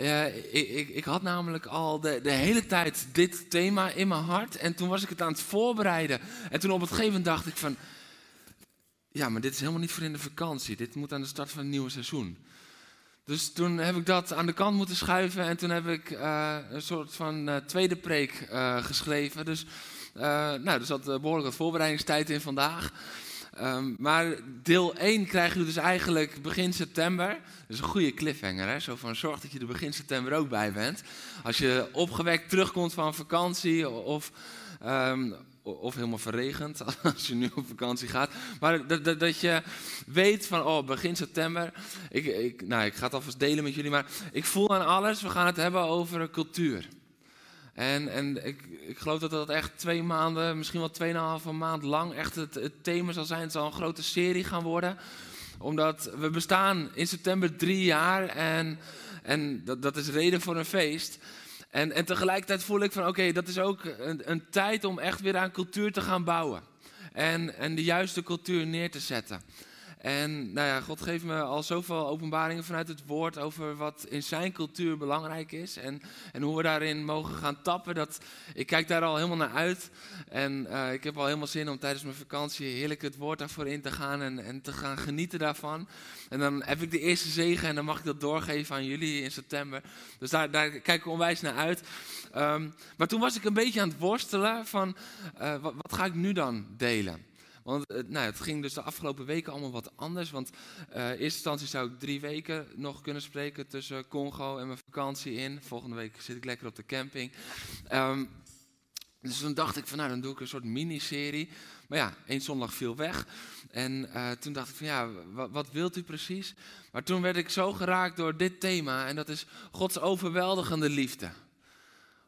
Eh, ik, ik, ik had namelijk al de, de hele tijd dit thema in mijn hart. En toen was ik het aan het voorbereiden. En toen op het gegeven moment dacht ik van... Ja, maar dit is helemaal niet voor in de vakantie. Dit moet aan de start van het nieuwe seizoen. Dus toen heb ik dat aan de kant moeten schuiven. En toen heb ik eh, een soort van eh, tweede preek geschreven. Dus nou, er zat eh, behoorlijk wat voorbereidingstijd in vandaag. Ehm, maar deel 1 krijg je dus eigenlijk begin september. Dat is een goede cliffhanger, hè? Zo van zorg dat je er begin september ook bij bent. Als je opgewekt terugkomt van vakantie of, ehm, of helemaal verregend als je nu op vakantie gaat. Maar dat, dat, dat je weet van, oh, begin september. Ik, ik, nou, ik ga het alvast delen met jullie, maar ik voel aan alles. We gaan het hebben over cultuur. En, en ik, ik geloof dat dat echt twee maanden, misschien wel tweeënhalve maand lang echt het, thema zal zijn. Het zal een grote serie gaan worden. Omdat we bestaan in september drie jaar en, en dat, dat is reden voor een feest. En, en tegelijkertijd voel ik van oké, dat is ook een, een tijd om echt weer aan cultuur te gaan bouwen. En, en de juiste cultuur neer te zetten. En nou ja, God geeft me al zoveel openbaringen vanuit het woord over wat in zijn cultuur belangrijk is. En, en hoe we daarin mogen gaan tappen. Dat, ik kijk daar al helemaal naar uit. En eh, ik heb al helemaal zin om tijdens mijn vakantie heerlijk het woord daarvoor in te gaan en, en te gaan genieten daarvan. En dan heb ik de eerste zegen en dan mag ik dat doorgeven aan jullie in september. Dus daar, daar kijk ik onwijs naar uit. Ehm, maar toen was ik een beetje aan het worstelen van eh, wat, wat ga ik nu dan delen? Want eh, nou, het ging dus de afgelopen weken allemaal wat anders. Want eh, in eerste instantie zou ik drie weken nog kunnen spreken tussen Congo en mijn vakantie in. Volgende week zit ik lekker op de camping. Ehm, dus toen dacht ik van nou, dan doe ik een soort miniserie. Maar ja, één zondag viel weg. En eh, toen dacht ik van ja, wat, wat wilt u precies? Maar toen werd ik zo geraakt door dit thema. En dat is Gods overweldigende liefde.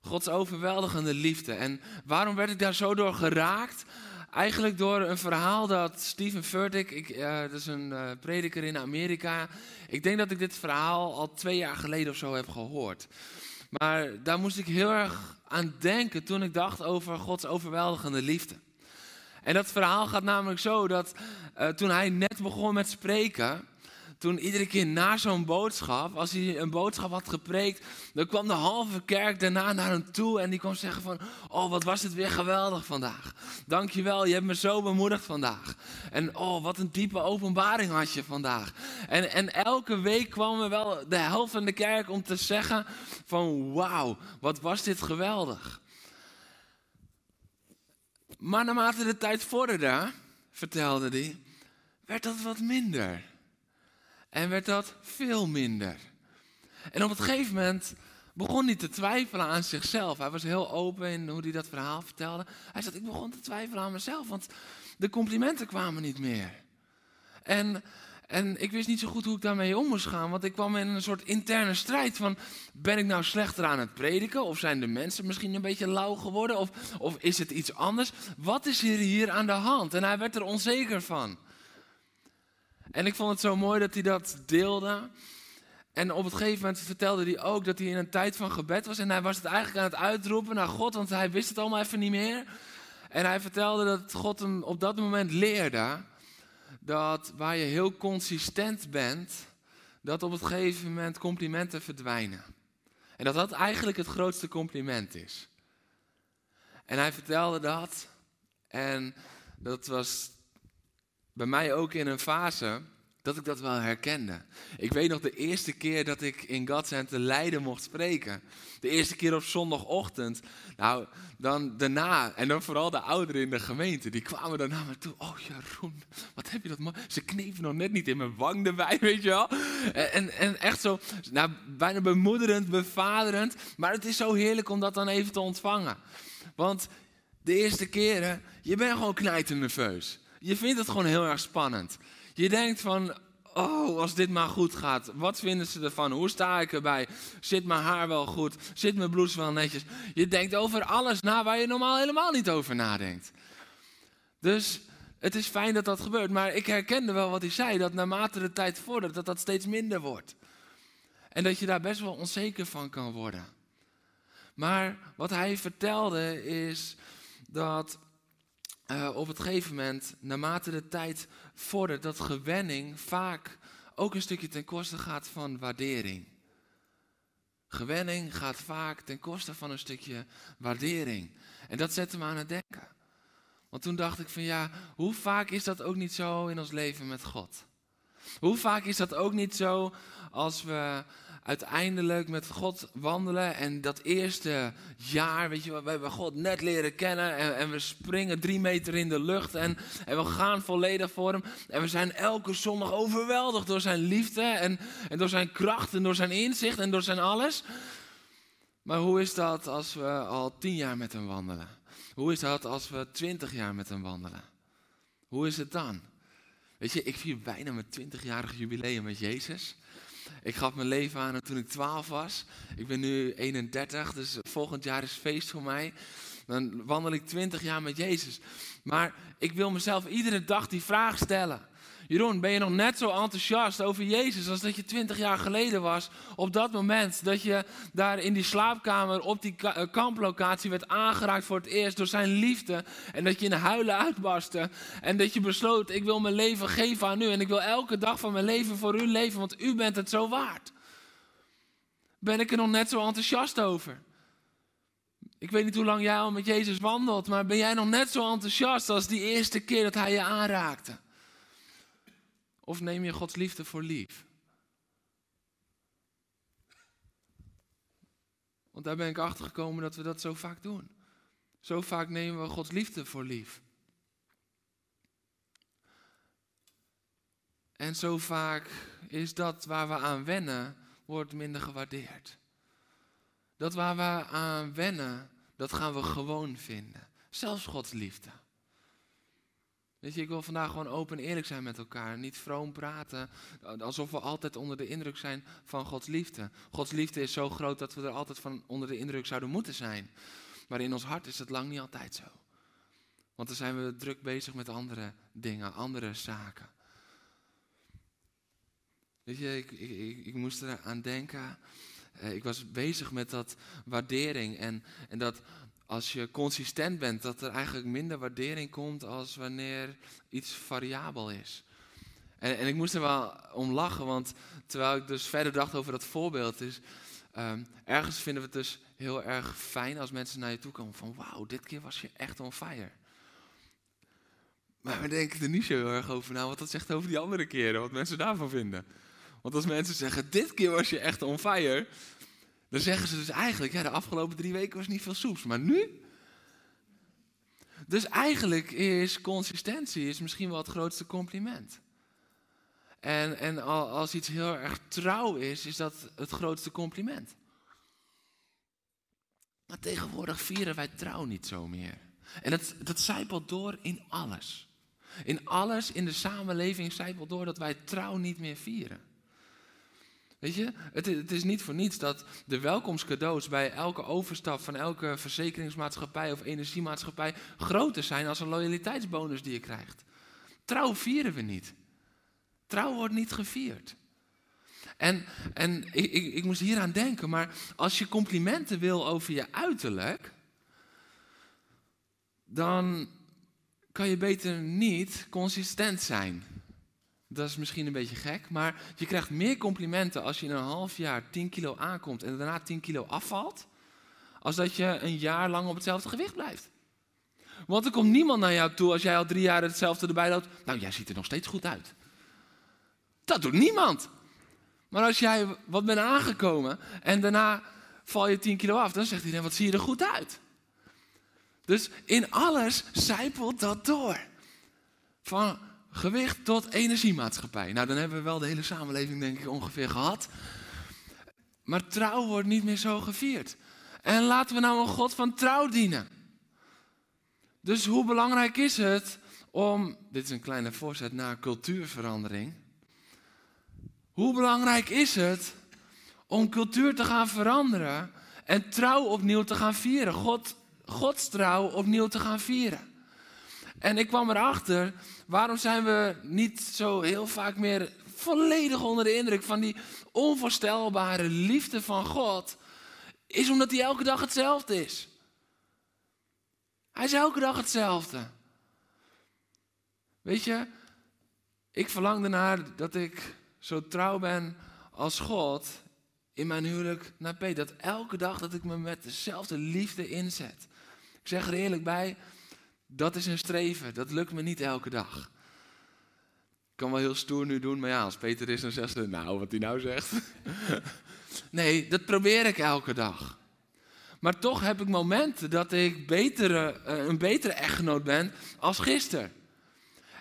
Gods overweldigende liefde. En waarom werd ik daar zo door geraakt? Eigenlijk door een verhaal dat Steven Furtick, ik, eh, dat is een eh, prediker in Amerika. Ik denk dat ik dit verhaal al twee jaar geleden of zo heb gehoord. Maar daar moest ik heel erg aan denken toen ik dacht over Gods overweldigende liefde. En dat verhaal gaat namelijk zo dat eh, toen hij net begon met spreken, toen iedere keer na zo'n boodschap, als hij een boodschap had gepreekt, dan kwam de halve kerk daarna naar hem toe en die kwam zeggen van, oh wat was het weer geweldig vandaag. Dankjewel, je hebt me zo bemoedigd vandaag. En oh wat een diepe openbaring had je vandaag. En, en elke week kwam er wel de helft van de kerk om te zeggen van, wauw, wat was dit geweldig. Maar naarmate de tijd vorderde, vertelde hij, werd dat wat minder. En werd dat veel minder. En op het gegeven moment begon hij te twijfelen aan zichzelf. Hij was heel open in hoe hij dat verhaal vertelde. Hij zei, ik begon te twijfelen aan mezelf, want de complimenten kwamen niet meer. En, en ik wist niet zo goed hoe ik daarmee om moest gaan, want ik kwam in een soort interne strijd van, ben ik nou slechter aan het prediken? Of zijn de mensen misschien een beetje lauw geworden? Of, of is het iets anders? Wat is hier, hier aan de hand? En hij werd er onzeker van. En ik vond het zo mooi dat hij dat deelde. En op het gegeven moment vertelde hij ook dat hij in een tijd van gebed was. En hij was het eigenlijk aan het uitroepen naar God, want hij wist het allemaal even niet meer. En hij vertelde dat God hem op dat moment leerde dat waar je heel consistent bent, dat op het gegeven moment complimenten verdwijnen. En dat dat eigenlijk het grootste compliment is. En hij vertelde dat. En dat was bij mij ook in een fase dat ik dat wel herkende. Ik weet nog de eerste keer dat ik in God Center Leiden mocht spreken. De eerste keer op zondagochtend. Nou, dan daarna, en dan vooral de ouderen in de gemeente, die kwamen dan naar me toe. Oh Jeroen, wat heb je dat mooi. Ze knepen nog net niet in mijn wang erbij, weet je wel. En, en, echt zo, nou, bijna bemoederend, bevaderend. Maar het is zo heerlijk om dat dan even te ontvangen. Want de eerste keren, je bent gewoon knijtend nerveus. Je vindt het gewoon heel erg spannend. Je denkt van, oh, als dit maar goed gaat. Wat vinden ze ervan? Hoe sta ik erbij? Zit mijn haar wel goed? Zit mijn blouse wel netjes? Je denkt over alles na waar je normaal helemaal niet over nadenkt. Dus het is fijn dat dat gebeurt. Maar ik herkende wel wat hij zei, dat naarmate de tijd vordert, dat dat steeds minder wordt. En dat je daar best wel onzeker van kan worden. Maar wat hij vertelde is dat uh, op het gegeven moment, naarmate de tijd vordert, dat gewenning vaak ook een stukje ten koste gaat van waardering. Gewenning gaat vaak ten koste van een stukje waardering. En dat zette me aan het denken. Want toen dacht ik van ja, hoe vaak is dat ook niet zo in ons leven met God? Hoe vaak is dat ook niet zo als we uiteindelijk met God wandelen. En dat eerste jaar, weet je, we hebben God net leren kennen. En, en, we springen drie meter in de lucht. En, en we gaan volledig voor Hem. En we zijn elke zondag overweldigd door Zijn liefde. En, en door Zijn kracht en door Zijn inzicht en door Zijn alles. Maar hoe is dat als we al tien jaar met Hem wandelen? Hoe is dat als we twintig jaar met Hem wandelen? Hoe is het dan? Weet je, ik vier bijna mijn twintigjarige jubileum met Jezus. Ik gaf mijn leven aan toen ik 12 was. Ik ben nu 31, dus volgend jaar is feest voor mij. Dan wandel ik 20 jaar met Jezus. Maar ik wil mezelf iedere dag die vraag stellen. Jeroen, ben je nog net zo enthousiast over Jezus als dat je twintig jaar geleden was? Op dat moment dat je daar in die slaapkamer op die eh, kamplocatie werd aangeraakt voor het eerst door zijn liefde. En dat je in huilen uitbarstte. En dat je besloot, ik wil mijn leven geven aan u. En ik wil elke dag van mijn leven voor u leven, want u bent het zo waard. Ben ik er nog net zo enthousiast over? Ik weet niet hoe lang jij al met Jezus wandelt, maar ben jij nog net zo enthousiast als die eerste keer dat hij je aanraakte? Of neem je Gods liefde voor lief? Want daar ben ik achter gekomen dat we dat zo vaak doen. Zo vaak nemen we Gods liefde voor lief. En zo vaak is dat waar we aan wennen, wordt minder gewaardeerd. Dat waar we aan wennen, dat gaan we gewoon vinden. Zelfs Gods liefde. Weet je, ik wil vandaag gewoon open en eerlijk zijn met elkaar. Niet vroom praten, alsof we altijd onder de indruk zijn van Gods liefde. Gods liefde is zo groot dat we er altijd van onder de indruk zouden moeten zijn. Maar in ons hart is het lang niet altijd zo. Want dan zijn we druk bezig met andere dingen, andere zaken. Weet je, ik, ik, ik moest eraan denken. Eh, ik was bezig met dat waardering en, en dat als je consistent bent, dat er eigenlijk minder waardering komt als wanneer iets variabel is. En, en ik moest er wel om lachen, want terwijl ik dus verder dacht over dat voorbeeld, is um, ergens vinden we het dus heel erg fijn als mensen naar je toe komen van wauw, dit keer was je echt on fire. Maar we denken er niet zo heel erg over na wat dat zegt over die andere keren, wat mensen daarvan vinden. Want als mensen zeggen, dit keer was je echt on fire, dan zeggen ze dus eigenlijk, ja, de afgelopen drie weken was niet veel soeps, maar nu? Dus eigenlijk is consistentie is misschien wel het grootste compliment. En, en als iets heel erg trouw is, is dat het grootste compliment. Maar tegenwoordig vieren wij trouw niet zo meer. En dat, dat zijpelt door in alles. In alles in de samenleving zijpelt door dat wij trouw niet meer vieren. Weet je, het, het, is niet voor niets dat de welkomstcadeaus bij elke overstap van elke verzekeringsmaatschappij of energiemaatschappij groter zijn als een loyaliteitsbonus die je krijgt. Trouw vieren we niet. Trouw wordt niet gevierd. En, en ik, ik, ik moest hieraan denken, maar als je complimenten wil over je uiterlijk, dan kan je beter niet consistent zijn. Dat is misschien een beetje gek, maar je krijgt meer complimenten als je in een half jaar 10 kilo aankomt en daarna 10 kilo afvalt, als dat je een jaar lang op hetzelfde gewicht blijft. Want er komt niemand naar jou toe als jij al drie jaar hetzelfde erbij loopt. Nou, jij ziet er nog steeds goed uit. Dat doet niemand. Maar als jij wat bent aangekomen en daarna val je 10 kilo af, dan zegt iedereen, wat zie je er goed uit. Dus in alles zijpelt dat door. Van gewicht tot energiemaatschappij. Nou, dan hebben we wel de hele samenleving, denk ik, ongeveer gehad. Maar trouw wordt niet meer zo gevierd. En laten we nou een God van trouw dienen. Dus hoe belangrijk is het om, dit is een kleine voorzet naar cultuurverandering. Hoe belangrijk is het om cultuur te gaan veranderen en trouw opnieuw te gaan vieren? God, Gods trouw opnieuw te gaan vieren. En ik kwam erachter, waarom zijn we niet zo heel vaak meer volledig onder de indruk van die onvoorstelbare liefde van God? Is omdat hij elke dag hetzelfde is. Hij is elke dag hetzelfde. Weet je, ik verlang ernaar dat ik zo trouw ben als God in mijn huwelijk naar Peter. Dat elke dag dat ik me met dezelfde liefde inzet. Ik zeg er eerlijk bij, dat is een streven. Dat lukt me niet elke dag. Ik kan wel heel stoer nu doen, maar ja, als Peter is, dan zegt ze, nou, wat hij nou zegt. nee, dat probeer ik elke dag. Maar toch heb ik momenten dat ik betere, eh, een betere echtgenoot ben als gisteren.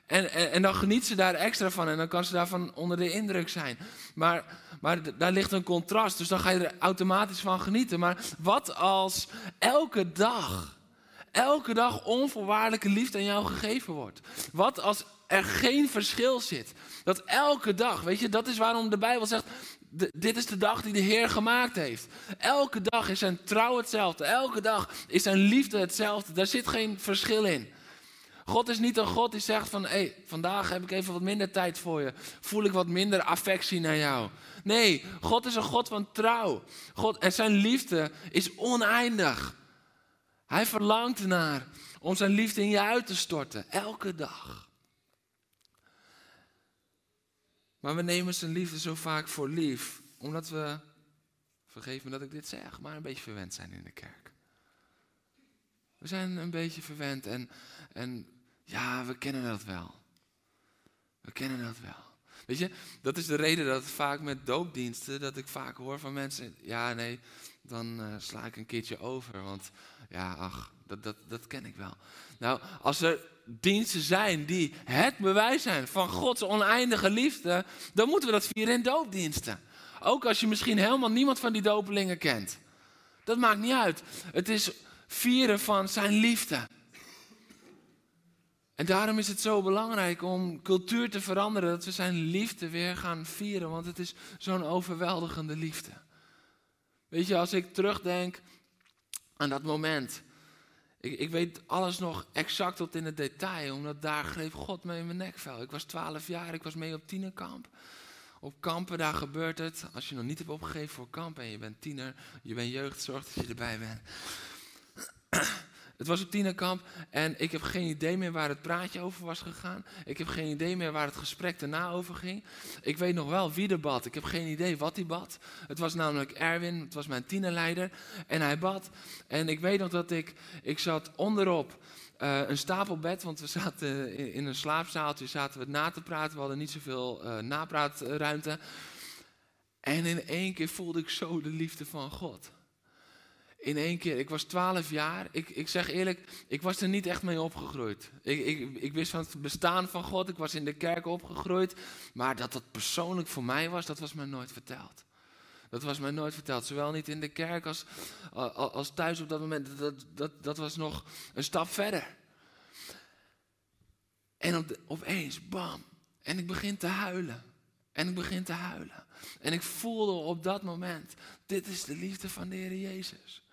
En, en, en, dan geniet ze daar extra van en dan kan ze daarvan onder de indruk zijn. Maar, maar daar ligt een contrast, dus dan ga je er automatisch van genieten. Maar wat als elke dag, elke dag onvoorwaardelijke liefde aan jou gegeven wordt? Wat als er geen verschil zit? Dat elke dag, weet je, dat is waarom de Bijbel zegt, dit is de dag die de Heer gemaakt heeft. Elke dag is zijn trouw hetzelfde. Elke dag is zijn liefde hetzelfde. Daar zit geen verschil in. God is niet een God die zegt van, hé, vandaag heb ik even wat minder tijd voor je. Voel ik wat minder affectie naar jou. Nee, God is een God van trouw. God, en zijn liefde is oneindig. Hij verlangt ernaar om zijn liefde in je uit te storten, elke dag. Maar we nemen zijn liefde zo vaak voor lief, omdat we, vergeef me dat ik dit zeg, maar een beetje verwend zijn in de kerk. We zijn een beetje verwend en, en ja, we kennen dat wel. We kennen dat wel. Weet je, dat is de reden dat vaak met doopdiensten, dat ik vaak hoor van mensen, ja nee, dan uh, sla ik een keertje over, want ja, ach, dat, dat, dat ken ik wel. Nou, als er diensten zijn die het bewijs zijn van Gods oneindige liefde, dan moeten we dat vieren in doopdiensten. Ook als je misschien helemaal niemand van die dopelingen kent. Dat maakt niet uit. Het is vieren van zijn liefde. En daarom is het zo belangrijk om cultuur te veranderen, dat we zijn liefde weer gaan vieren, want het is zo'n overweldigende liefde. Weet je, als ik terugdenk aan dat moment, ik, ik, weet alles nog exact tot in het detail, omdat daar greep God me in mijn nekvel. Ik was twaalf jaar, ik was mee op tienerkamp. Op kampen, daar gebeurt het. Als je nog niet hebt opgegeven voor kamp en je bent tiener, je bent jeugd, zorg dat je erbij bent. Het was op tienerkamp en ik heb geen idee meer waar het praatje over was gegaan. Ik heb geen idee meer waar het gesprek daarna over ging. Ik weet nog wel wie er bad. Ik heb geen idee wat hij bad. Het was namelijk Erwin, het was mijn tienerleider. En hij bad. En ik weet nog dat ik, ik zat onderop uh, een stapelbed, want we zaten in, een slaapzaaltje, zaten we na te praten. We hadden niet zoveel uh, napraatruimte. En in één keer voelde ik zo de liefde van God in één keer. Ik was twaalf jaar. Ik, ik zeg eerlijk, ik was er niet echt mee opgegroeid. Ik, ik, ik wist van het bestaan van God. Ik was in de kerk opgegroeid. Maar dat dat persoonlijk voor mij was, dat was mij nooit verteld. Dat was mij nooit verteld. Zowel niet in de kerk als, als thuis op dat moment. Dat, dat, dat was nog een stap verder. En op opeens, bam. En ik begin te huilen. En ik begin te huilen. En ik voelde op dat moment, dit is de liefde van de Heer Jezus.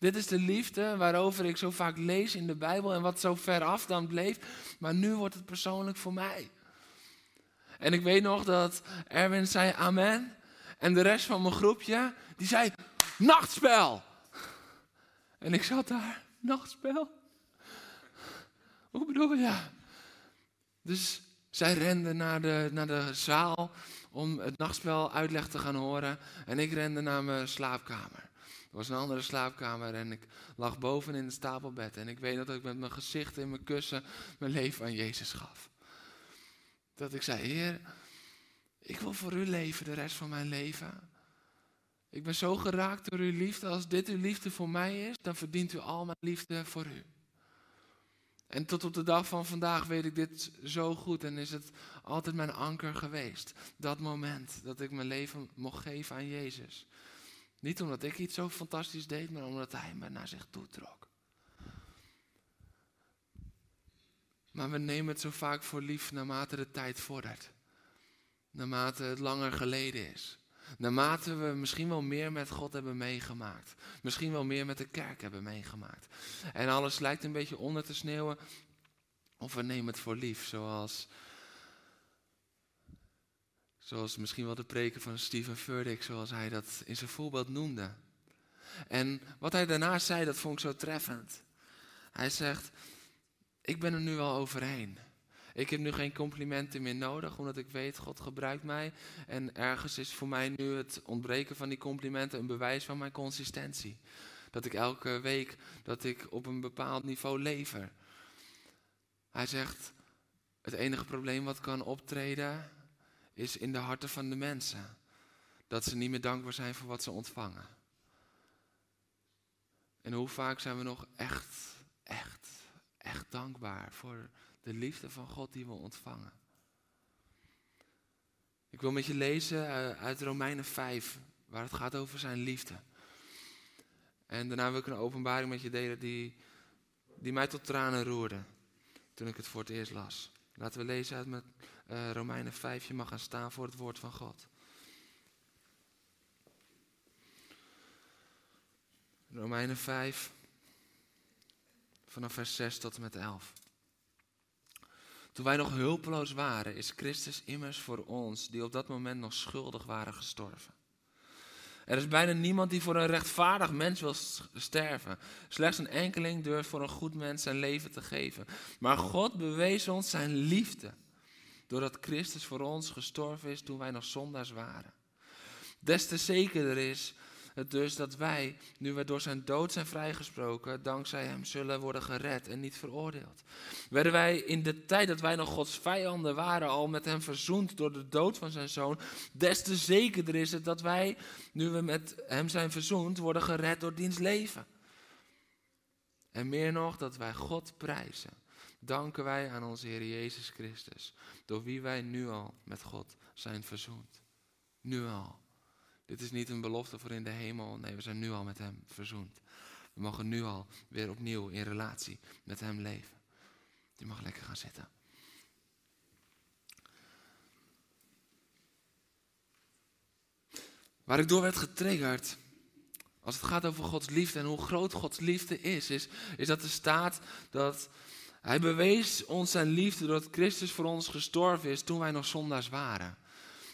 Dit is de liefde waarover ik zo vaak lees in de Bijbel en wat zo ver af dan bleef. Maar nu wordt het persoonlijk voor mij. En ik weet nog dat Erwin zei amen. En de rest van mijn groepje, die zei nachtspel. En ik zat daar, nachtspel? Hoe bedoel je? Dus zij renden naar de, naar de zaal om het nachtspel uitleg te gaan horen. En ik rende naar mijn slaapkamer. Er was een andere slaapkamer en ik lag boven in het stapelbed. En ik weet dat ik met mijn gezicht in mijn kussen mijn leven aan Jezus gaf. Dat ik zei, Heer, ik wil voor u leven de rest van mijn leven. Ik ben zo geraakt door uw liefde. Als dit uw liefde voor mij is, dan verdient u al mijn liefde voor u. En tot op de dag van vandaag weet ik dit zo goed en is het altijd mijn anker geweest. Dat moment dat ik mijn leven mocht geven aan Jezus. Niet omdat ik iets zo fantastisch deed, maar omdat Hij me naar zich toe trok. Maar we nemen het zo vaak voor lief naarmate de tijd vordert. naarmate het langer geleden is. Naarmate we misschien wel meer met God hebben meegemaakt. Misschien wel meer met de kerk hebben meegemaakt. En alles lijkt een beetje onder te sneeuwen. Of we nemen het voor lief, zoals, zoals misschien wel de preken van Stephen Furtick, zoals hij dat in zijn voorbeeld noemde. En wat hij daarna zei, dat vond ik zo treffend. Hij zegt, ik ben er nu al overheen. Ik heb nu geen complimenten meer nodig, omdat ik weet, God gebruikt mij. En ergens is voor mij nu het ontbreken van die complimenten een bewijs van mijn consistentie. Dat ik elke week, dat ik op een bepaald niveau lever. Hij zegt, het enige probleem wat kan optreden, is in de harten van de mensen. Dat ze niet meer dankbaar zijn voor wat ze ontvangen. En hoe vaak zijn we nog echt, echt, echt dankbaar voor de liefde van God die we ontvangen. Ik wil met je lezen eh, uit Romeinen 5, waar het gaat over zijn liefde. En daarna wil ik een openbaring met je delen die, die mij tot tranen roerde toen ik het voor het eerst las. Laten we lezen uit met, uh, Romeinen 5, je mag gaan staan voor het woord van God. Romeinen 5, vanaf vers 6 tot en met 11. Toen wij nog hulpeloos waren, is Christus immers voor ons, die op dat moment nog schuldig waren, gestorven. Er is bijna niemand die voor een rechtvaardig mens wil sterven. Slechts een enkeling durft voor een goed mens zijn leven te geven. Maar God bewees ons zijn liefde, doordat Christus voor ons gestorven is toen wij nog zondaars waren. Des te zekerder is het dus dat wij, nu we door zijn dood zijn vrijgesproken, dankzij hem zullen worden gered en niet veroordeeld. Werden wij in de tijd dat wij nog Gods vijanden waren, al met hem verzoend door de dood van zijn zoon, des te zekerder is het dat wij, nu we met hem zijn verzoend, worden gered door diens leven. En meer nog, dat wij God prijzen. Danken wij aan onze Heer Jezus Christus, door wie wij nu al met God zijn verzoend. Nu al. Dit is niet een belofte voor in de hemel. Nee, we zijn nu al met Hem verzoend. We mogen nu al weer opnieuw in relatie met Hem leven. Je mag lekker gaan zitten. Waar ik door werd getriggerd, als het gaat over Gods liefde en hoe groot Gods liefde is, is, is dat er staat dat Hij bewees ons zijn liefde doordat Christus voor ons gestorven is toen wij nog zondaars waren.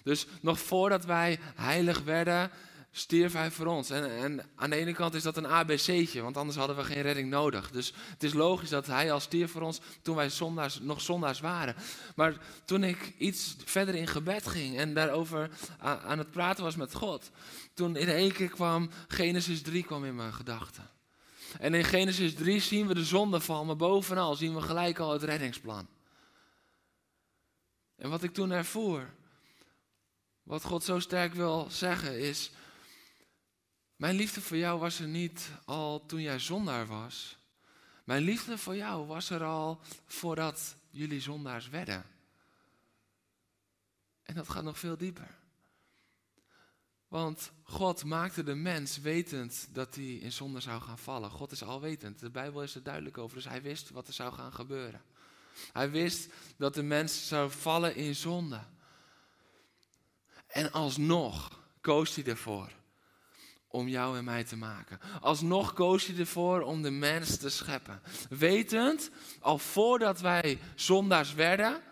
Dus nog voordat wij heilig werden, stierf hij voor ons. En, en, aan de ene kant is dat een ABC'tje, want anders hadden we geen redding nodig. Dus het is logisch dat hij al stierf voor ons toen wij zondaars, nog zondaars waren. Maar toen ik iets verder in gebed ging en daarover aan, het praten was met God, toen in één keer kwam Genesis 3 kwam in mijn gedachten. En in Genesis 3 zien we de zondeval, maar bovenal zien we gelijk al het reddingsplan. En wat ik toen ervoer, wat God zo sterk wil zeggen is, mijn liefde voor jou was er niet al toen jij zondaar was. Mijn liefde voor jou was er al voordat jullie zondaars werden. En dat gaat nog veel dieper. Want God maakte de mens wetend dat hij in zonde zou gaan vallen. God is alwetend. De Bijbel is er duidelijk over. Dus hij wist wat er zou gaan gebeuren. Hij wist dat de mens zou vallen in zonde. En alsnog koos hij ervoor om jou en mij te maken. Alsnog koos hij ervoor om de mens te scheppen. Wetend, al voordat wij zondaars werden,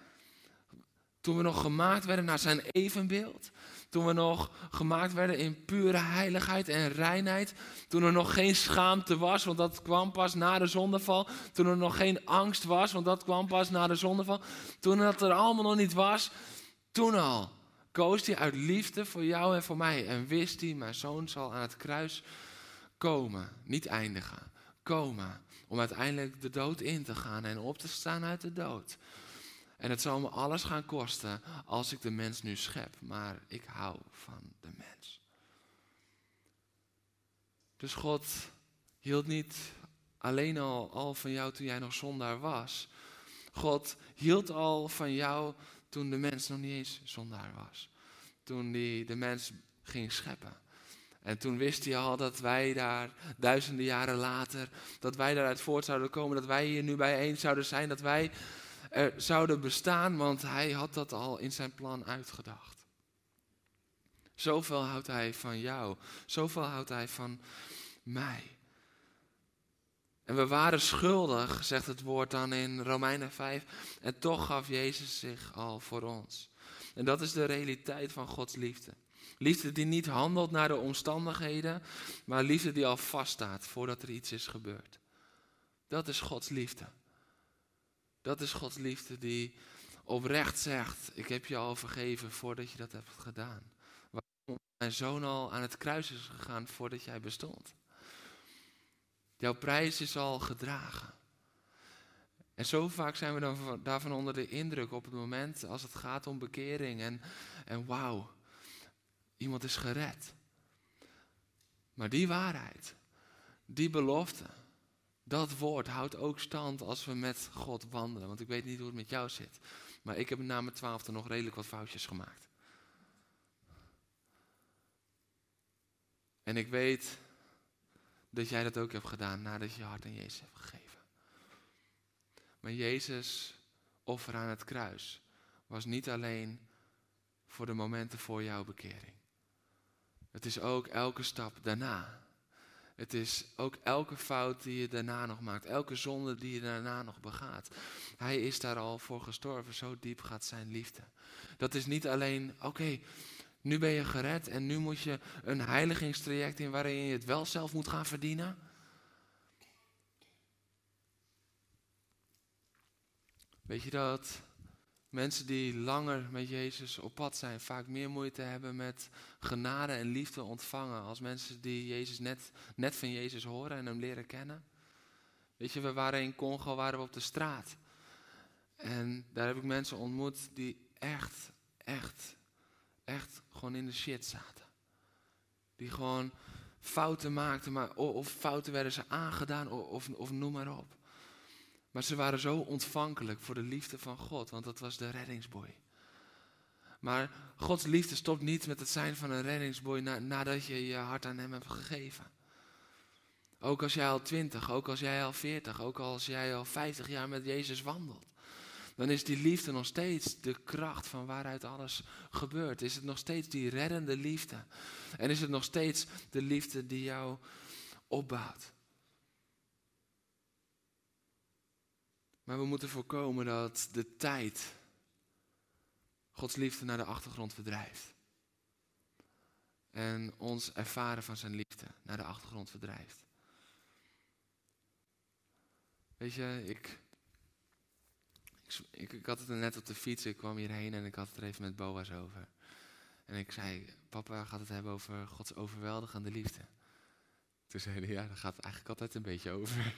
toen we nog gemaakt werden naar zijn evenbeeld, toen we nog gemaakt werden in pure heiligheid en reinheid. Toen er nog geen schaamte was, want dat kwam pas na de zondeval. Toen er nog geen angst was, want dat kwam pas na de zondeval. Toen dat er allemaal nog niet was, toen al koos hij uit liefde voor jou en voor mij. En wist hij, mijn zoon zal aan het kruis komen. Niet eindigen, komen. Om uiteindelijk de dood in te gaan en op te staan uit de dood. En het zal me alles gaan kosten als ik de mens nu schep. Maar ik hou van de mens. Dus God hield niet alleen al, al van jou toen jij nog zondaar was. God hield al van jou toen de mens nog niet eens zondaar was. Toen hij de mens ging scheppen. En toen wist hij al dat wij daar duizenden jaren later, dat wij daaruit voort zouden komen, dat wij hier nu bijeen zouden zijn, dat wij er zouden bestaan, want hij had dat al in zijn plan uitgedacht. Zoveel houdt hij van jou, zoveel houdt hij van mij. En we waren schuldig, zegt het woord dan in Romeinen 5, en toch gaf Jezus zich al voor ons. En dat is de realiteit van Gods liefde. Liefde die niet handelt naar de omstandigheden, maar liefde die al vaststaat voordat er iets is gebeurd. Dat is Gods liefde. Dat is Gods liefde die oprecht zegt: Ik heb je al vergeven voordat je dat hebt gedaan. Waarom mijn zoon al aan het kruis is gegaan voordat jij bestond. Jouw prijs is al gedragen. En zo vaak zijn we dan daarvan onder de indruk op het moment als het gaat om bekering. En, en wauw, iemand is gered. Maar die waarheid, die belofte, dat woord houdt ook stand als we met God wandelen. Want ik weet niet hoe het met jou zit. Maar ik heb na mijn twaalfde nog redelijk wat foutjes gemaakt. En ik weet dat jij dat ook hebt gedaan nadat je hart aan Jezus hebt gegeven. Maar Jezus offer aan het kruis was niet alleen voor de momenten voor jouw bekering. Het is ook elke stap daarna. Het is ook elke fout die je daarna nog maakt, elke zonde die je daarna nog begaat. Hij is daar al voor gestorven, zo diep gaat zijn liefde. Dat is niet alleen, oké, nu ben je gered en nu moet je een heiligingstraject in waarin je het wel zelf moet gaan verdienen. Weet je dat mensen die langer met Jezus op pad zijn vaak meer moeite hebben met genade en liefde ontvangen als mensen die Jezus net, net van Jezus horen en hem leren kennen? Weet je, we waren in Congo, waren we op de straat. En daar heb ik mensen ontmoet die echt, echt echt gewoon in de shit zaten. Die gewoon fouten maakten, maar, of fouten werden ze aangedaan, of, of, noem maar op. Maar ze waren zo ontvankelijk voor de liefde van God, want dat was de reddingsboy. Maar Gods liefde stopt niet met het zijn van een reddingsboy nadat je je hart aan hem hebt gegeven. Ook als jij al twintig, ook als jij al veertig, ook als jij al vijftig jaar met Jezus wandelt dan is die liefde nog steeds de kracht van waaruit alles gebeurt. Is het nog steeds die reddende liefde. En is het nog steeds de liefde die jou opbouwt. Maar we moeten voorkomen dat de tijd Gods liefde naar de achtergrond verdrijft. En ons ervaren van zijn liefde naar de achtergrond verdrijft. Weet je, ik ik, ik, had het net op de fiets, ik kwam hierheen en ik had het er even met Boas over. En ik zei, papa gaat het hebben over Gods overweldigende liefde. Toen zei hij, ja, daar gaat het eigenlijk altijd een beetje over.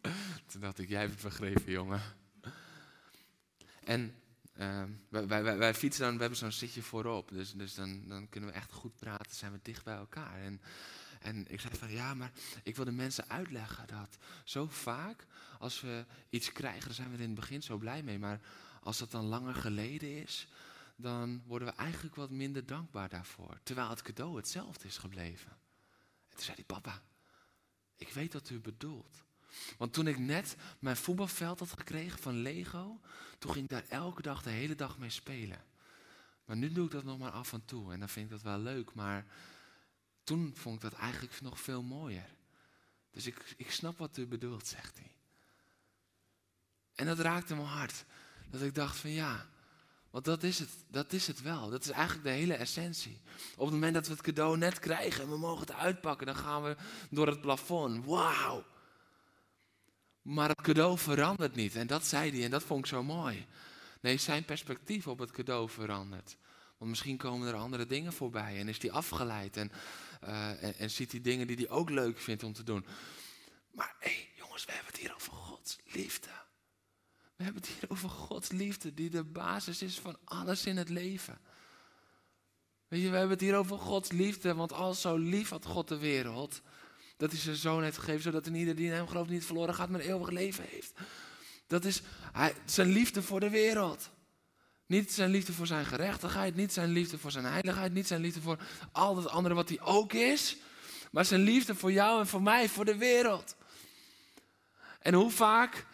Toen dacht ik, jij hebt het begrepen, jongen. En uh, wij, wij, wij, fietsen dan, we hebben zo'n zitje voorop. Dus, dus dan, dan kunnen we echt goed praten, zijn we dicht bij elkaar. En, en ik zei van, ja, maar ik wil de mensen uitleggen dat zo vaak als we iets krijgen, dan zijn we in het begin zo blij mee. Maar als dat dan langer geleden is, dan worden we eigenlijk wat minder dankbaar daarvoor. Terwijl het cadeau hetzelfde is gebleven. En toen zei hij, papa, ik weet wat u bedoelt. Want toen ik net mijn voetbalveld had gekregen van Lego, toen ging ik daar elke dag de hele dag mee spelen. Maar nu doe ik dat nog maar af en toe en dan vind ik dat wel leuk. Maar toen vond ik dat eigenlijk nog veel mooier. Dus ik, ik snap wat u bedoelt, zegt hij. En dat raakte mijn hart. Dat ik dacht van ja, want dat is het, dat is het wel. Dat is eigenlijk de hele essentie. Op het moment dat we het cadeau net krijgen en we mogen het uitpakken, dan gaan we door het plafond. Wauw. Maar het cadeau verandert niet. En dat zei hij en dat vond ik zo mooi. Nee, zijn perspectief op het cadeau verandert. Want misschien komen er andere dingen voorbij en is hij afgeleid en, uh, en, en, ziet hij dingen die hij ook leuk vindt om te doen. Maar hé, hey, jongens, we hebben het hier over Gods liefde. We hebben het hier over Gods liefde, die de basis is van alles in het leven. Weet je, we hebben het hier over Gods liefde, want al zo lief had God de wereld, dat hij zijn zoon heeft gegeven, zodat een ieder die in hem gelooft niet verloren gaat, maar eeuwig leven heeft. Dat is zijn liefde voor de wereld. Niet zijn liefde voor zijn gerechtigheid, niet zijn liefde voor zijn heiligheid, niet zijn liefde voor al het andere wat hij ook is, maar zijn liefde voor jou en voor mij, voor de wereld. En hoe vaak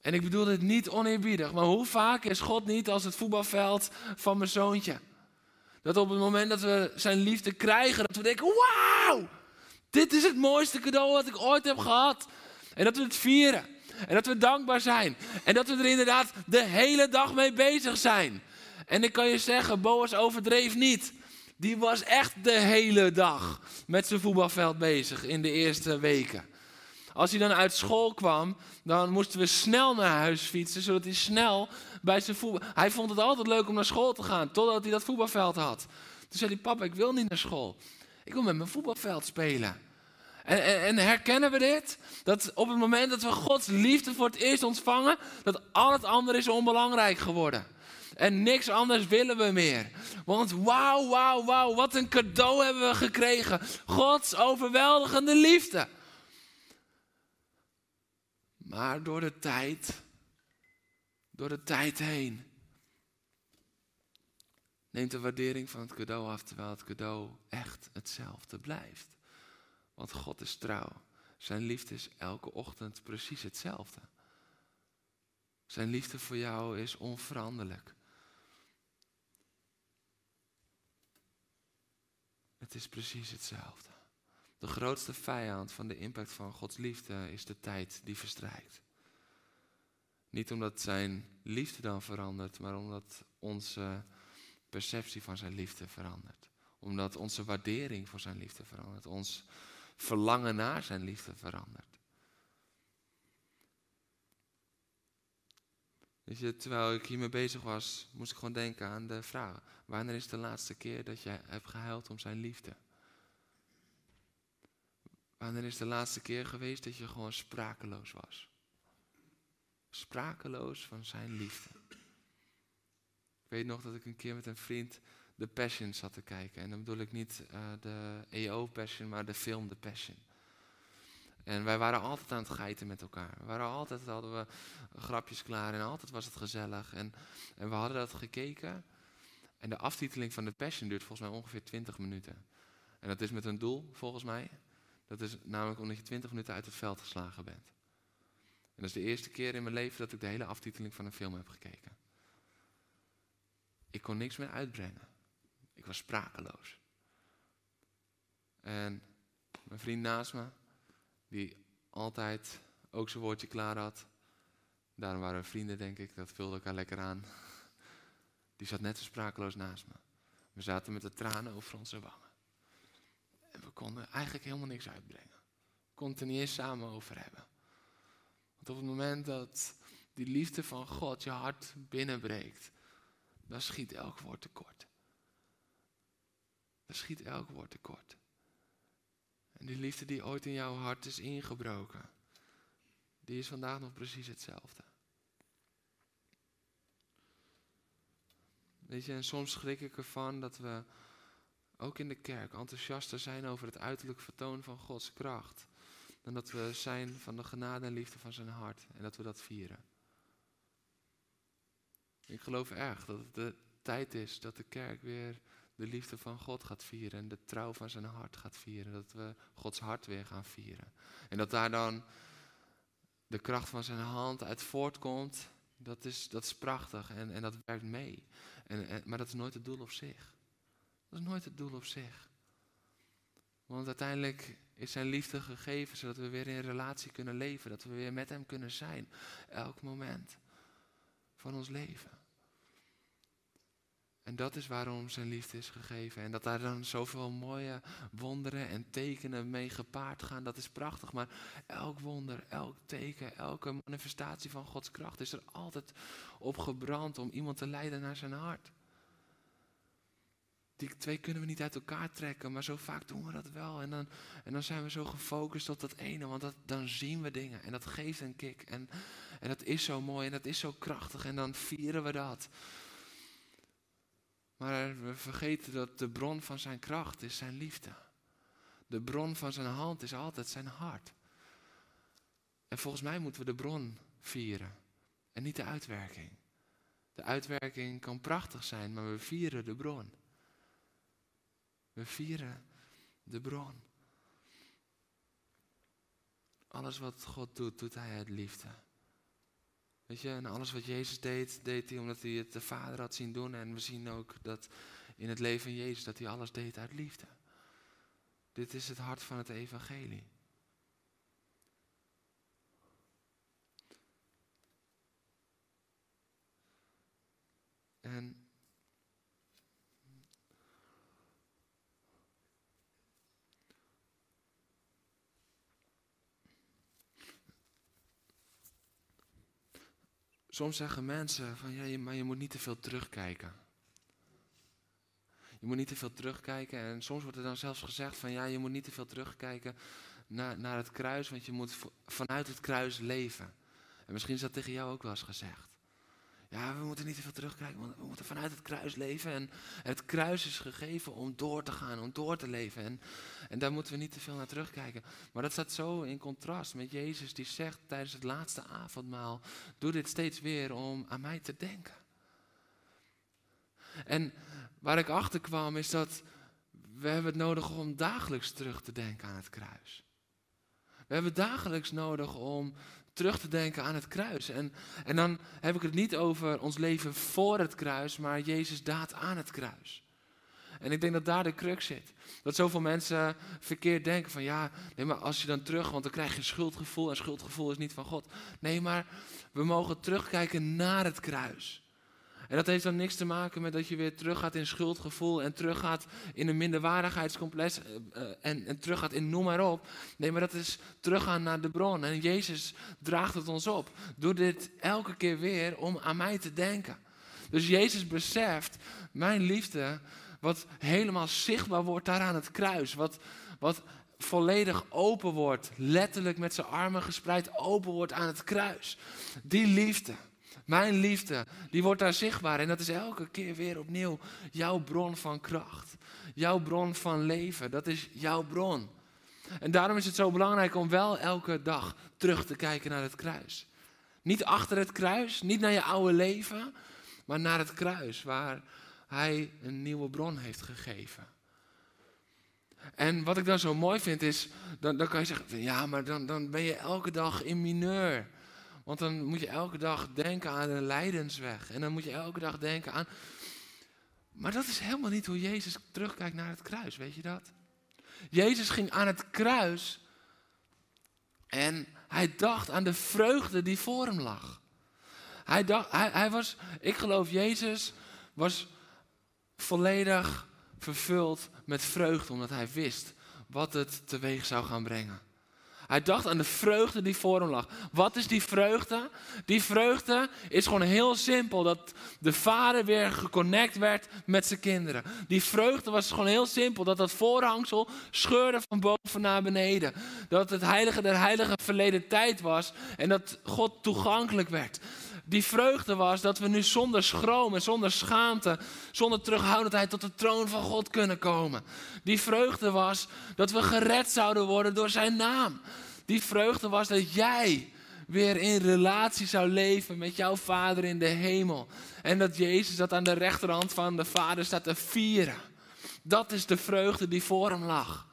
En ik bedoel dit niet oneerbiedig, maar hoe vaak is God niet als het voetbalveld van mijn zoontje? Dat op het moment dat we zijn liefde krijgen, dat we denken, wauw, dit is het mooiste cadeau wat ik ooit heb gehad. En dat we het vieren. En dat we dankbaar zijn. En dat we er inderdaad de hele dag mee bezig zijn. En ik kan je zeggen, Boas overdreef niet. Die was echt de hele dag met zijn voetbalveld bezig in de eerste weken. Als hij dan uit school kwam, dan moesten we snel naar huis fietsen, zodat hij snel bij zijn voetbal... Hij vond het altijd leuk om naar school te gaan, totdat hij dat voetbalveld had. Toen zei hij, papa, ik wil niet naar school. Ik wil met mijn voetbalveld spelen. En, en, en, herkennen we dit? Dat op het moment dat we Gods liefde voor het eerst ontvangen, dat al het andere is onbelangrijk geworden. En niks anders willen we meer. Want wauw, wauw, wauw, wat een cadeau hebben we gekregen. Gods overweldigende liefde. Maar door de tijd, door de tijd heen, neemt de waardering van het cadeau af, terwijl het cadeau echt hetzelfde blijft. Want God is trouw. Zijn liefde is elke ochtend precies hetzelfde. Zijn liefde voor jou is onveranderlijk. Het is precies hetzelfde. De grootste vijand van de impact van Gods liefde is de tijd die verstrijkt. Niet omdat zijn liefde dan verandert, maar omdat onze perceptie van zijn liefde verandert. Omdat onze waardering voor zijn liefde verandert. Ons verlangen naar zijn liefde verandert. Weet je, terwijl ik hiermee bezig was, moest ik gewoon denken aan de vraag: wanneer is de laatste keer dat jij hebt gehuild om zijn liefde? Wanneer is de laatste keer geweest dat je gewoon sprakeloos was? Sprakeloos van zijn liefde. Ik weet nog dat ik een keer met een vriend The Passion zat te kijken. En dan bedoel ik niet uh, de EO Passion, maar de film The Passion. En wij waren altijd aan het geiten met elkaar. We waren altijd, hadden we grapjes klaar en altijd was het gezellig. En, en we hadden dat gekeken. En de aftiteling van The Passion duurt volgens mij ongeveer 20 minuten. En dat is met een doel, volgens mij. Dat is namelijk omdat je 20 minuten uit het veld geslagen bent. En dat is de eerste keer in mijn leven dat ik de hele aftiteling van een film heb gekeken. Ik kon niks meer uitbrengen. Was sprakeloos. En mijn vriend naast me, die altijd ook zijn woordje klaar had. Daarom waren we vrienden, denk ik. Dat vulde elkaar lekker aan. Die zat net zo sprakeloos naast me. We zaten met de tranen over onze wangen. En we konden eigenlijk helemaal niks uitbrengen. We konden er niet eens samen over hebben. Want op het moment dat die liefde van God je hart binnenbreekt, dan schiet elk woord tekort. Dan schiet elk woord tekort. En die liefde die ooit in jouw hart is ingebroken, die is vandaag nog precies hetzelfde. Weet je, en soms schrik ik ervan dat we ook in de kerk enthousiaster zijn over het uiterlijk vertoon van Gods kracht. Dan dat we zijn van de genade en liefde van zijn hart en dat we dat vieren. Ik geloof erg dat het de tijd is dat de kerk weer de liefde van God gaat vieren en de trouw van zijn hart gaat vieren. Dat we Gods hart weer gaan vieren. En dat daar dan de kracht van zijn hand uit voortkomt, dat is, dat is prachtig en, en dat werkt mee. En, maar dat is nooit het doel op zich. Dat is nooit het doel op zich. Want uiteindelijk is zijn liefde gegeven zodat we weer in relatie kunnen leven. Dat we weer met hem kunnen zijn. Elk moment van ons leven. En dat is waarom zijn liefde is gegeven. En dat daar dan zoveel mooie wonderen en tekenen mee gepaard gaan, dat is prachtig. Maar elk wonder, elk teken, elke manifestatie van Gods kracht is er altijd op gebrand om iemand te leiden naar zijn hart. Die twee kunnen we niet uit elkaar trekken, maar zo vaak doen we dat wel. En dan, en dan zijn we zo gefocust op dat ene, want dan zien we dingen en dat geeft een kick. En, en dat is zo mooi en dat is zo krachtig en dan vieren we dat. Maar we vergeten dat de bron van zijn kracht is zijn liefde. De bron van zijn hand is altijd zijn hart. En volgens mij moeten we de bron vieren en niet de uitwerking. De uitwerking kan prachtig zijn, maar we vieren de bron. We vieren de bron. Alles wat God doet, doet Hij uit liefde. Weet je, en alles wat Jezus deed, deed hij omdat hij het de Vader had zien doen. En we zien ook dat in het leven van Jezus dat hij alles deed uit liefde. Dit is het hart van het evangelie. En Soms zeggen mensen van ja, maar je moet niet te veel terugkijken. Je moet niet te veel terugkijken. En soms wordt er dan zelfs gezegd van ja, je moet niet te veel terugkijken naar, naar het kruis, want je moet vanuit het kruis leven. En misschien is dat tegen jou ook wel eens gezegd. Ja, we moeten niet te veel terugkijken, want we moeten vanuit het kruis leven. En het kruis is gegeven om door te gaan, om door te leven. En, en daar moeten we niet te veel naar terugkijken. Maar dat staat zo in contrast met Jezus die zegt tijdens het laatste avondmaal, doe dit steeds weer om aan mij te denken. En waar ik achter kwam is dat we hebben het nodig om dagelijks terug te denken aan het kruis. We hebben dagelijks nodig om terug te denken aan het kruis. En, en dan heb ik het niet over ons leven voor het kruis, maar Jezus daad aan het kruis. En ik denk dat daar de crux zit. Dat zoveel mensen verkeerd denken van ja, nee maar als je dan terug, want dan krijg je schuldgevoel en schuldgevoel is niet van God. Nee, maar we mogen terugkijken naar het kruis. En dat heeft dan niks te maken met dat je weer teruggaat in schuldgevoel en teruggaat in een minderwaardigheidscomplex uh, en, en teruggaat in noem maar op. Nee, maar dat is teruggaan naar de bron. En Jezus draagt het ons op. Doe dit elke keer weer om aan mij te denken. Dus Jezus beseft mijn liefde, wat helemaal zichtbaar wordt daar aan het kruis. Wat, wat volledig open wordt, letterlijk met zijn armen gespreid open wordt aan het kruis. Die liefde. Mijn liefde, die wordt daar zichtbaar. En dat is elke keer weer opnieuw jouw bron van kracht. Jouw bron van leven. Dat is jouw bron. En daarom is het zo belangrijk om wel elke dag terug te kijken naar het kruis. Niet achter het kruis, niet naar je oude leven, maar naar het kruis waar hij een nieuwe bron heeft gegeven. En wat ik dan zo mooi vind is, dan, dan kan je zeggen, ja, maar dan, dan ben je elke dag in mineur. Want dan moet je elke dag denken aan een lijdensweg. En dan moet je elke dag denken aan. Maar dat is helemaal niet hoe Jezus terugkijkt naar het kruis, weet je dat? Jezus ging aan het kruis en hij dacht aan de vreugde die voor hem lag. Hij, dacht, hij, hij was, ik geloof, Jezus was volledig vervuld met vreugde, omdat hij wist wat het teweeg zou gaan brengen. Hij dacht aan de vreugde die voor hem lag. Wat is die vreugde? Die vreugde is gewoon heel simpel. Dat de vader weer geconnect werd met zijn kinderen. Die vreugde was gewoon heel simpel. Dat dat voorhangsel scheurde van boven naar beneden. Dat het heilige der heiligen verleden tijd was. En dat God toegankelijk werd die vreugde was dat we nu zonder schroom en zonder schaamte, zonder terughoudendheid tot de troon van God kunnen komen. Die vreugde was dat we gered zouden worden door zijn naam. Die vreugde was dat jij weer in relatie zou leven met jouw Vader in de hemel. En dat Jezus dat aan de rechterhand van de Vader staat te vieren. Dat is de vreugde die voor hem lag.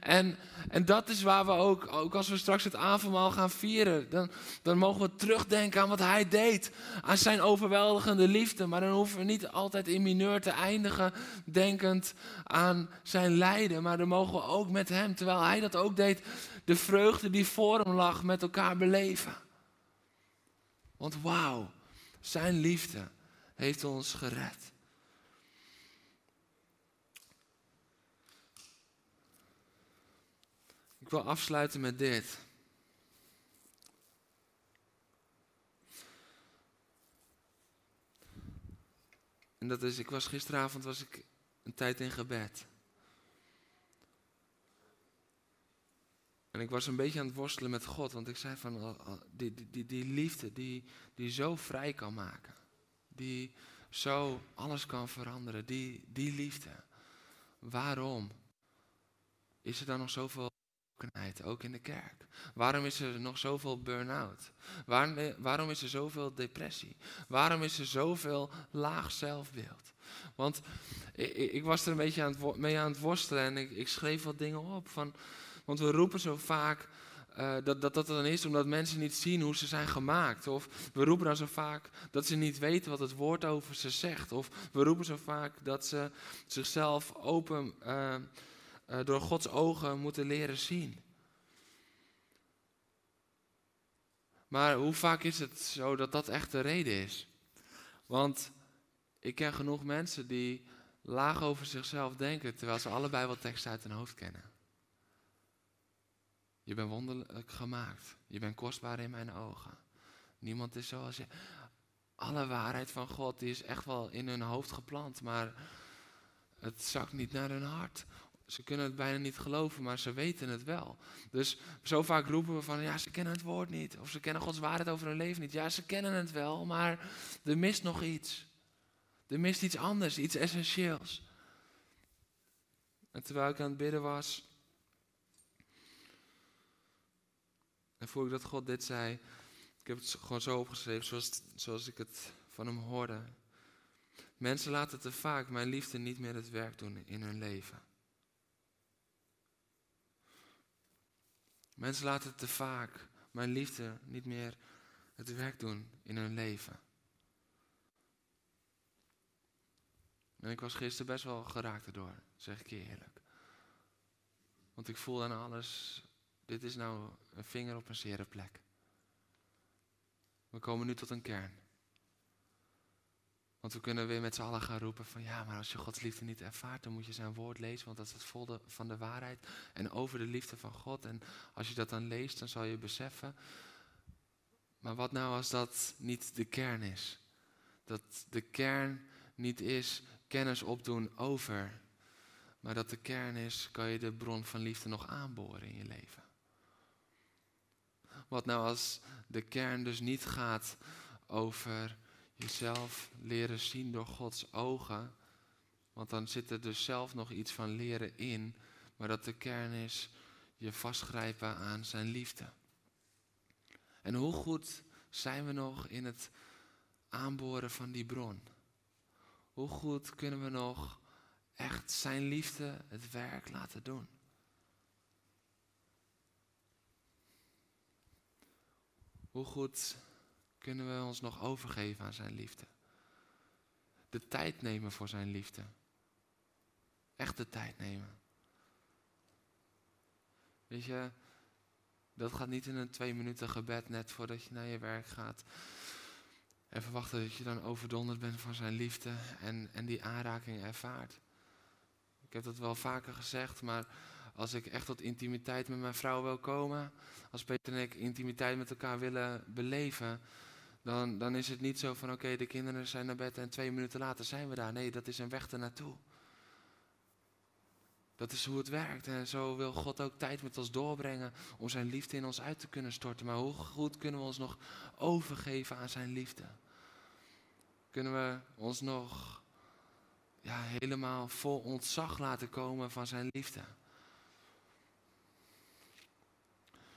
En, en dat is waar we ook, ook als we straks het avondmaal gaan vieren, dan, dan mogen we terugdenken aan wat hij deed. Aan zijn overweldigende liefde. Maar dan hoeven we niet altijd in mineur te eindigen, denkend aan zijn lijden. Maar dan mogen we ook met hem, terwijl hij dat ook deed, de vreugde die voor hem lag met elkaar beleven. Want wauw, zijn liefde heeft ons gered. Wil afsluiten met dit. En dat is, ik was gisteravond was ik een tijd in gebed. En ik was een beetje aan het worstelen met God, want ik zei van, oh, oh, die, die, die, die liefde die, die zo vrij kan maken. Die zo alles kan veranderen. Die, die liefde. Waarom is er dan nog zoveel ook in de kerk? Waarom is er nog zoveel burn-out? Waarom, waarom is er zoveel depressie? Waarom is er zoveel laag zelfbeeld? Want ik, ik was er een beetje aan mee aan het worstelen en ik, ik schreef wat dingen op. Van, want we roepen zo vaak uh, dat, dat dat dan is omdat mensen niet zien hoe ze zijn gemaakt. Of we roepen dan zo vaak dat ze niet weten wat het woord over ze zegt. Of we roepen zo vaak dat ze zichzelf open uh, door Gods ogen moeten leren zien. Maar hoe vaak is het zo dat dat echt de reden is? Want ik ken genoeg mensen die laag over zichzelf denken, terwijl ze allebei wel teksten uit hun hoofd kennen. Je bent wonderlijk gemaakt. Je bent kostbaar in mijn ogen. Niemand is zoals je. Alle waarheid van God is echt wel in hun hoofd geplant, maar het zakt niet naar hun hart. Ze kunnen het bijna niet geloven, maar ze weten het wel. Dus zo vaak roepen we van, ja, ze kennen het woord niet. Of ze kennen Gods waarheid over hun leven niet. Ja, ze kennen het wel, maar er mist nog iets. Er mist iets anders, iets essentieels. En terwijl ik aan het bidden was, en voel ik dat God dit zei, ik heb het gewoon zo opgeschreven zoals, zoals ik het van hem hoorde. Mensen laten te vaak mijn liefde niet meer het werk doen in hun leven. Mensen laten te vaak mijn liefde niet meer het werk doen in hun leven. En ik was gisteren best wel geraakt erdoor, zeg ik je eerlijk. Want ik voel aan alles, dit is nou een vinger op een zere plek. We komen nu tot een kern. Want we kunnen weer met z'n allen gaan roepen van ja, maar als je Gods liefde niet ervaart, dan moet je zijn woord lezen, want dat is het volle van de waarheid en over de liefde van God. En als je dat dan leest, dan zal je beseffen. Maar wat nou als dat niet de kern is? Dat de kern niet is kennis opdoen over, maar dat de kern is, kan je de bron van liefde nog aanboren in je leven. Wat nou als de kern dus niet gaat over jezelf leren zien door Gods ogen, want dan zit er dus zelf nog iets van leren in, maar dat de kern is je vastgrijpen aan zijn liefde. En hoe goed zijn we nog in het aanboren van die bron? Hoe goed kunnen we nog echt zijn liefde het werk laten doen? Hoe goed kunnen we ons nog overgeven aan zijn liefde? De tijd nemen voor zijn liefde. Echt de tijd nemen. Weet je, dat gaat niet in een twee minuten gebed net voordat je naar je werk gaat. En verwachten dat je dan overdonderd bent van zijn liefde en, en die aanraking ervaart. Ik heb dat wel vaker gezegd, maar als ik echt tot intimiteit met mijn vrouw wil komen, als Peter en ik intimiteit met elkaar willen beleven, dan, dan is het niet zo van oké, de kinderen zijn naar bed en twee minuten later zijn we daar. Nee, dat is een weg ernaartoe. Dat is hoe het werkt. En zo wil God ook tijd met ons doorbrengen om zijn liefde in ons uit te kunnen storten. Maar hoe goed kunnen we ons nog overgeven aan zijn liefde? Kunnen we ons nog ja, helemaal vol ontzag laten komen van zijn liefde?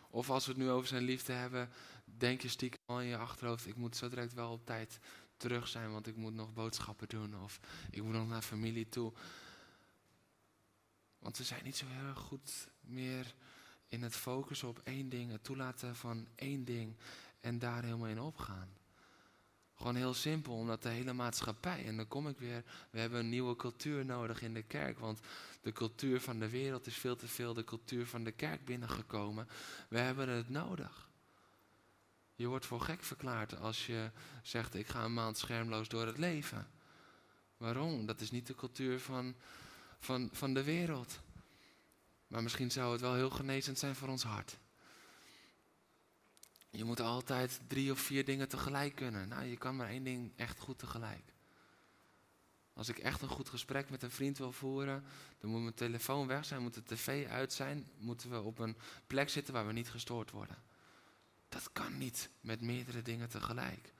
Of als we het nu over zijn liefde hebben, denk je stiekem al in je achterhoofd, ik moet zo direct wel op tijd terug zijn, want ik moet nog boodschappen doen of ik moet nog naar familie toe. Want we zijn niet zo heel erg goed meer in het focussen op één ding, het toelaten van één ding en daar helemaal in opgaan. Gewoon heel simpel, omdat de hele maatschappij, en dan kom ik weer, we hebben een nieuwe cultuur nodig in de kerk, want de cultuur van de wereld is veel te veel de cultuur van de kerk binnengekomen. We hebben het nodig. Je wordt voor gek verklaard als je zegt, ik ga een maand schermloos door het leven. Waarom? Dat is niet de cultuur van, van, van de wereld. Maar misschien zou het wel heel genezend zijn voor ons hart. Je moet altijd drie of vier dingen tegelijk kunnen. Nou, je kan maar één ding echt goed tegelijk. Als ik echt een goed gesprek met een vriend wil voeren, dan moet mijn telefoon weg zijn, moet de tv uit zijn, moeten we op een plek zitten waar we niet gestoord worden. Dat kan niet met meerdere dingen tegelijk.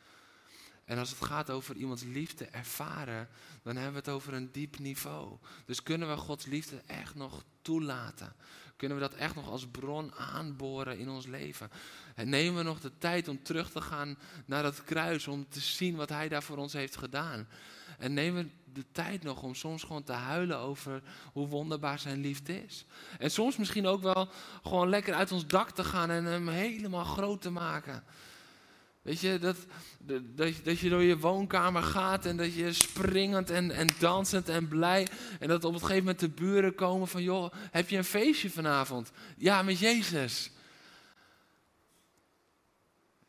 En als het gaat over iemands liefde ervaren, dan hebben we het over een diep niveau. Dus kunnen we Gods liefde echt nog toelaten? Kunnen we dat echt nog als bron aanboren in ons leven? En nemen we nog de tijd om terug te gaan naar dat kruis, om te zien wat Hij daar voor ons heeft gedaan? En nemen we de tijd nog om soms gewoon te huilen over hoe wonderbaar zijn liefde is? En soms misschien ook wel gewoon lekker uit ons dak te gaan en hem helemaal groot te maken. Weet je, dat, dat, dat je door je woonkamer gaat en dat je springend en, en dansend en blij. En dat op het gegeven moment de buren komen van, joh, heb je een feestje vanavond? Ja, met Jezus.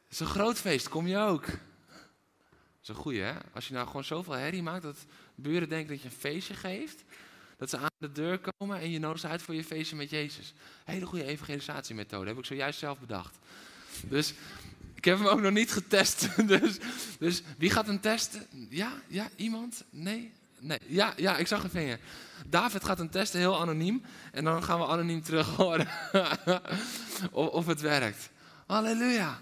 Het is een groot feest, kom je ook? Dat is een goeie, hè? Als je nou gewoon zoveel herrie maakt dat buren denken dat je een feestje geeft. Dat ze aan de deur komen en je nodigt uit voor je feestje met Jezus. Hele goede evangelisatiemethode, heb ik zojuist zelf bedacht. Dus heb hem ook nog niet getest. Dus, dus wie gaat hem testen? Ja, ja, iemand? Nee? Nee, ja, ja, ik zag een vinger. David gaat hem testen, heel anoniem. En dan gaan we anoniem terug horen of, of het werkt. Halleluja.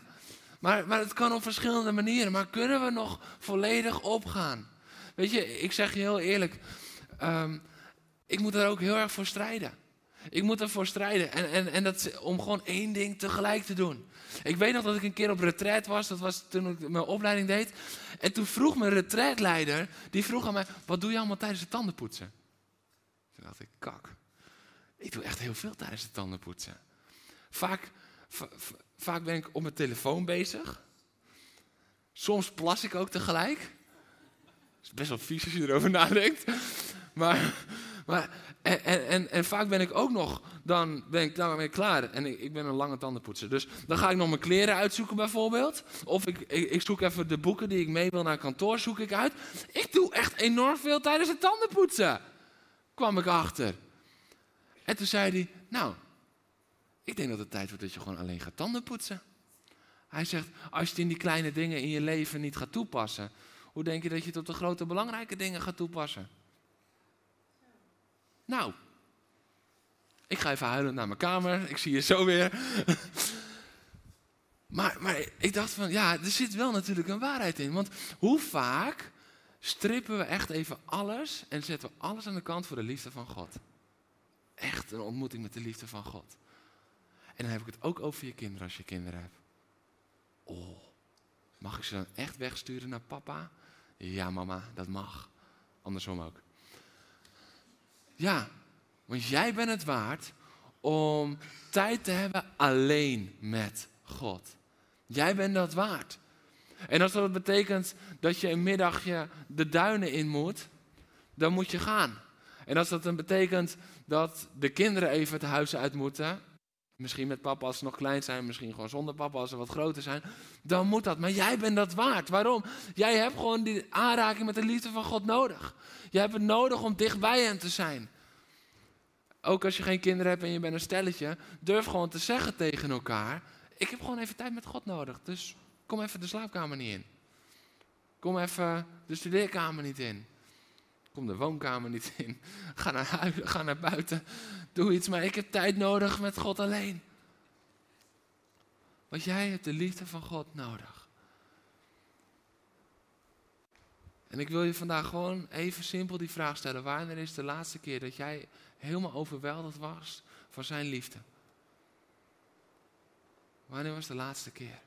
Maar, maar het kan op verschillende manieren. Maar kunnen we nog volledig opgaan? Weet je, ik zeg je heel eerlijk. Um, ik moet er ook heel erg voor strijden. Ik moet ervoor strijden. En, en, en dat om gewoon één ding tegelijk te doen. Ik weet nog dat ik een keer op retreat was. Dat was toen ik mijn opleiding deed. En toen vroeg mijn retreatleider, die vroeg aan mij, wat doe je allemaal tijdens het tandenpoetsen? Toen dacht ik, kak. Ik doe echt heel veel tijdens het tandenpoetsen. Vaak, vaak ben ik op mijn telefoon bezig. Soms plas ik ook tegelijk. Dat is best wel vies als je erover nadenkt. Maar, maar en, en, en, vaak ben ik ook nog, dan ben ik daarmee klaar. En ik, ik, ben een lange tandenpoetser. Dus dan ga ik nog mijn kleren uitzoeken bijvoorbeeld. Of ik, ik, zoek even de boeken die ik mee wil naar kantoor, zoek ik uit. Ik doe echt enorm veel tijdens het tandenpoetsen. Kwam ik achter. En toen zei hij, nou, ik denk dat het tijd wordt dat je gewoon alleen gaat tandenpoetsen. Hij zegt, als je in die kleine dingen in je leven niet gaat toepassen, hoe denk je dat je het op de grote belangrijke dingen gaat toepassen? Nou, ik ga even huilend naar mijn kamer. Ik zie je zo weer. maar, maar ik dacht van, ja, er zit wel natuurlijk een waarheid in. Want hoe vaak strippen we echt even alles en zetten we alles aan de kant voor de liefde van God? Echt een ontmoeting met de liefde van God. En dan heb ik het ook over je kinderen als je kinderen hebt. Oh, mag ik ze dan echt wegsturen naar papa? Ja, mama, dat mag. Andersom ook. Ja, want jij bent het waard om tijd te hebben alleen met God. Jij bent dat waard. En als dat betekent dat je een middagje de duinen in moet, dan moet je gaan. En als dat dan betekent dat de kinderen even het huis uit moeten, misschien met papa als ze nog klein zijn, misschien gewoon zonder papa als ze wat groter zijn, dan moet dat. Maar jij bent dat waard. Waarom? Jij hebt gewoon die aanraking met de liefde van God nodig. Je hebt het nodig om dicht bij hem te zijn. Ook als je geen kinderen hebt en je bent een stelletje, durf gewoon te zeggen tegen elkaar: Ik heb gewoon even tijd met God nodig. Dus kom even de slaapkamer niet in. Kom even de studeerkamer niet in. Kom de woonkamer niet in. Ga naar huis, ga naar buiten. Doe iets, maar ik heb tijd nodig met God alleen. Want jij hebt de liefde van God nodig. En ik wil je vandaag gewoon even simpel die vraag stellen. Wanneer is de laatste keer dat jij helemaal overweldigd was van zijn liefde? Wanneer was de laatste keer?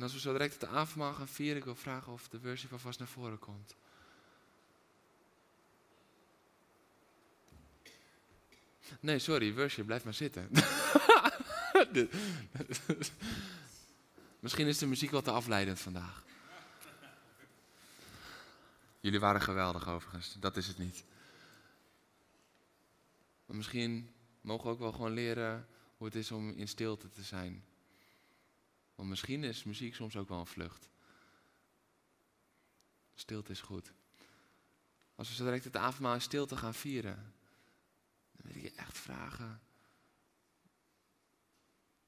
En als we zo direct het avondmaal gaan vieren, ik wil vragen of de versie van vast naar voren komt. Nee, sorry, worship, blijf maar zitten. Misschien is de muziek wat te afleidend vandaag. Jullie waren geweldig overigens, dat is het niet. Misschien mogen we ook wel gewoon leren hoe het is om in stilte te zijn. Want misschien is muziek soms ook wel een vlucht. Stilte is goed. Als we zo direct het avondmaal in stilte gaan vieren, dan wil ik je echt vragen.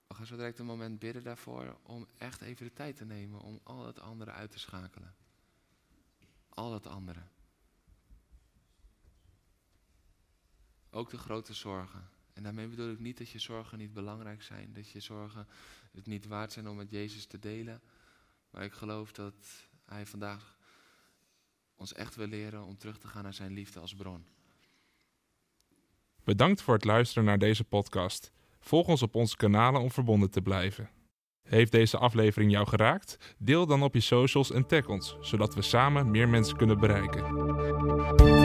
We gaan zo direct een moment bidden daarvoor om echt even de tijd te nemen om al het andere uit te schakelen. Al het andere. Ook de grote zorgen. En daarmee bedoel ik niet dat je zorgen niet belangrijk zijn, dat je zorgen het niet waard zijn om met Jezus te delen. Maar ik geloof dat hij vandaag ons echt wil leren om terug te gaan naar zijn liefde als bron. Bedankt voor het luisteren naar deze podcast. Volg ons op onze kanalen om verbonden te blijven. Heeft deze aflevering jou geraakt? Deel dan op je socials en tag ons, zodat we samen meer mensen kunnen bereiken.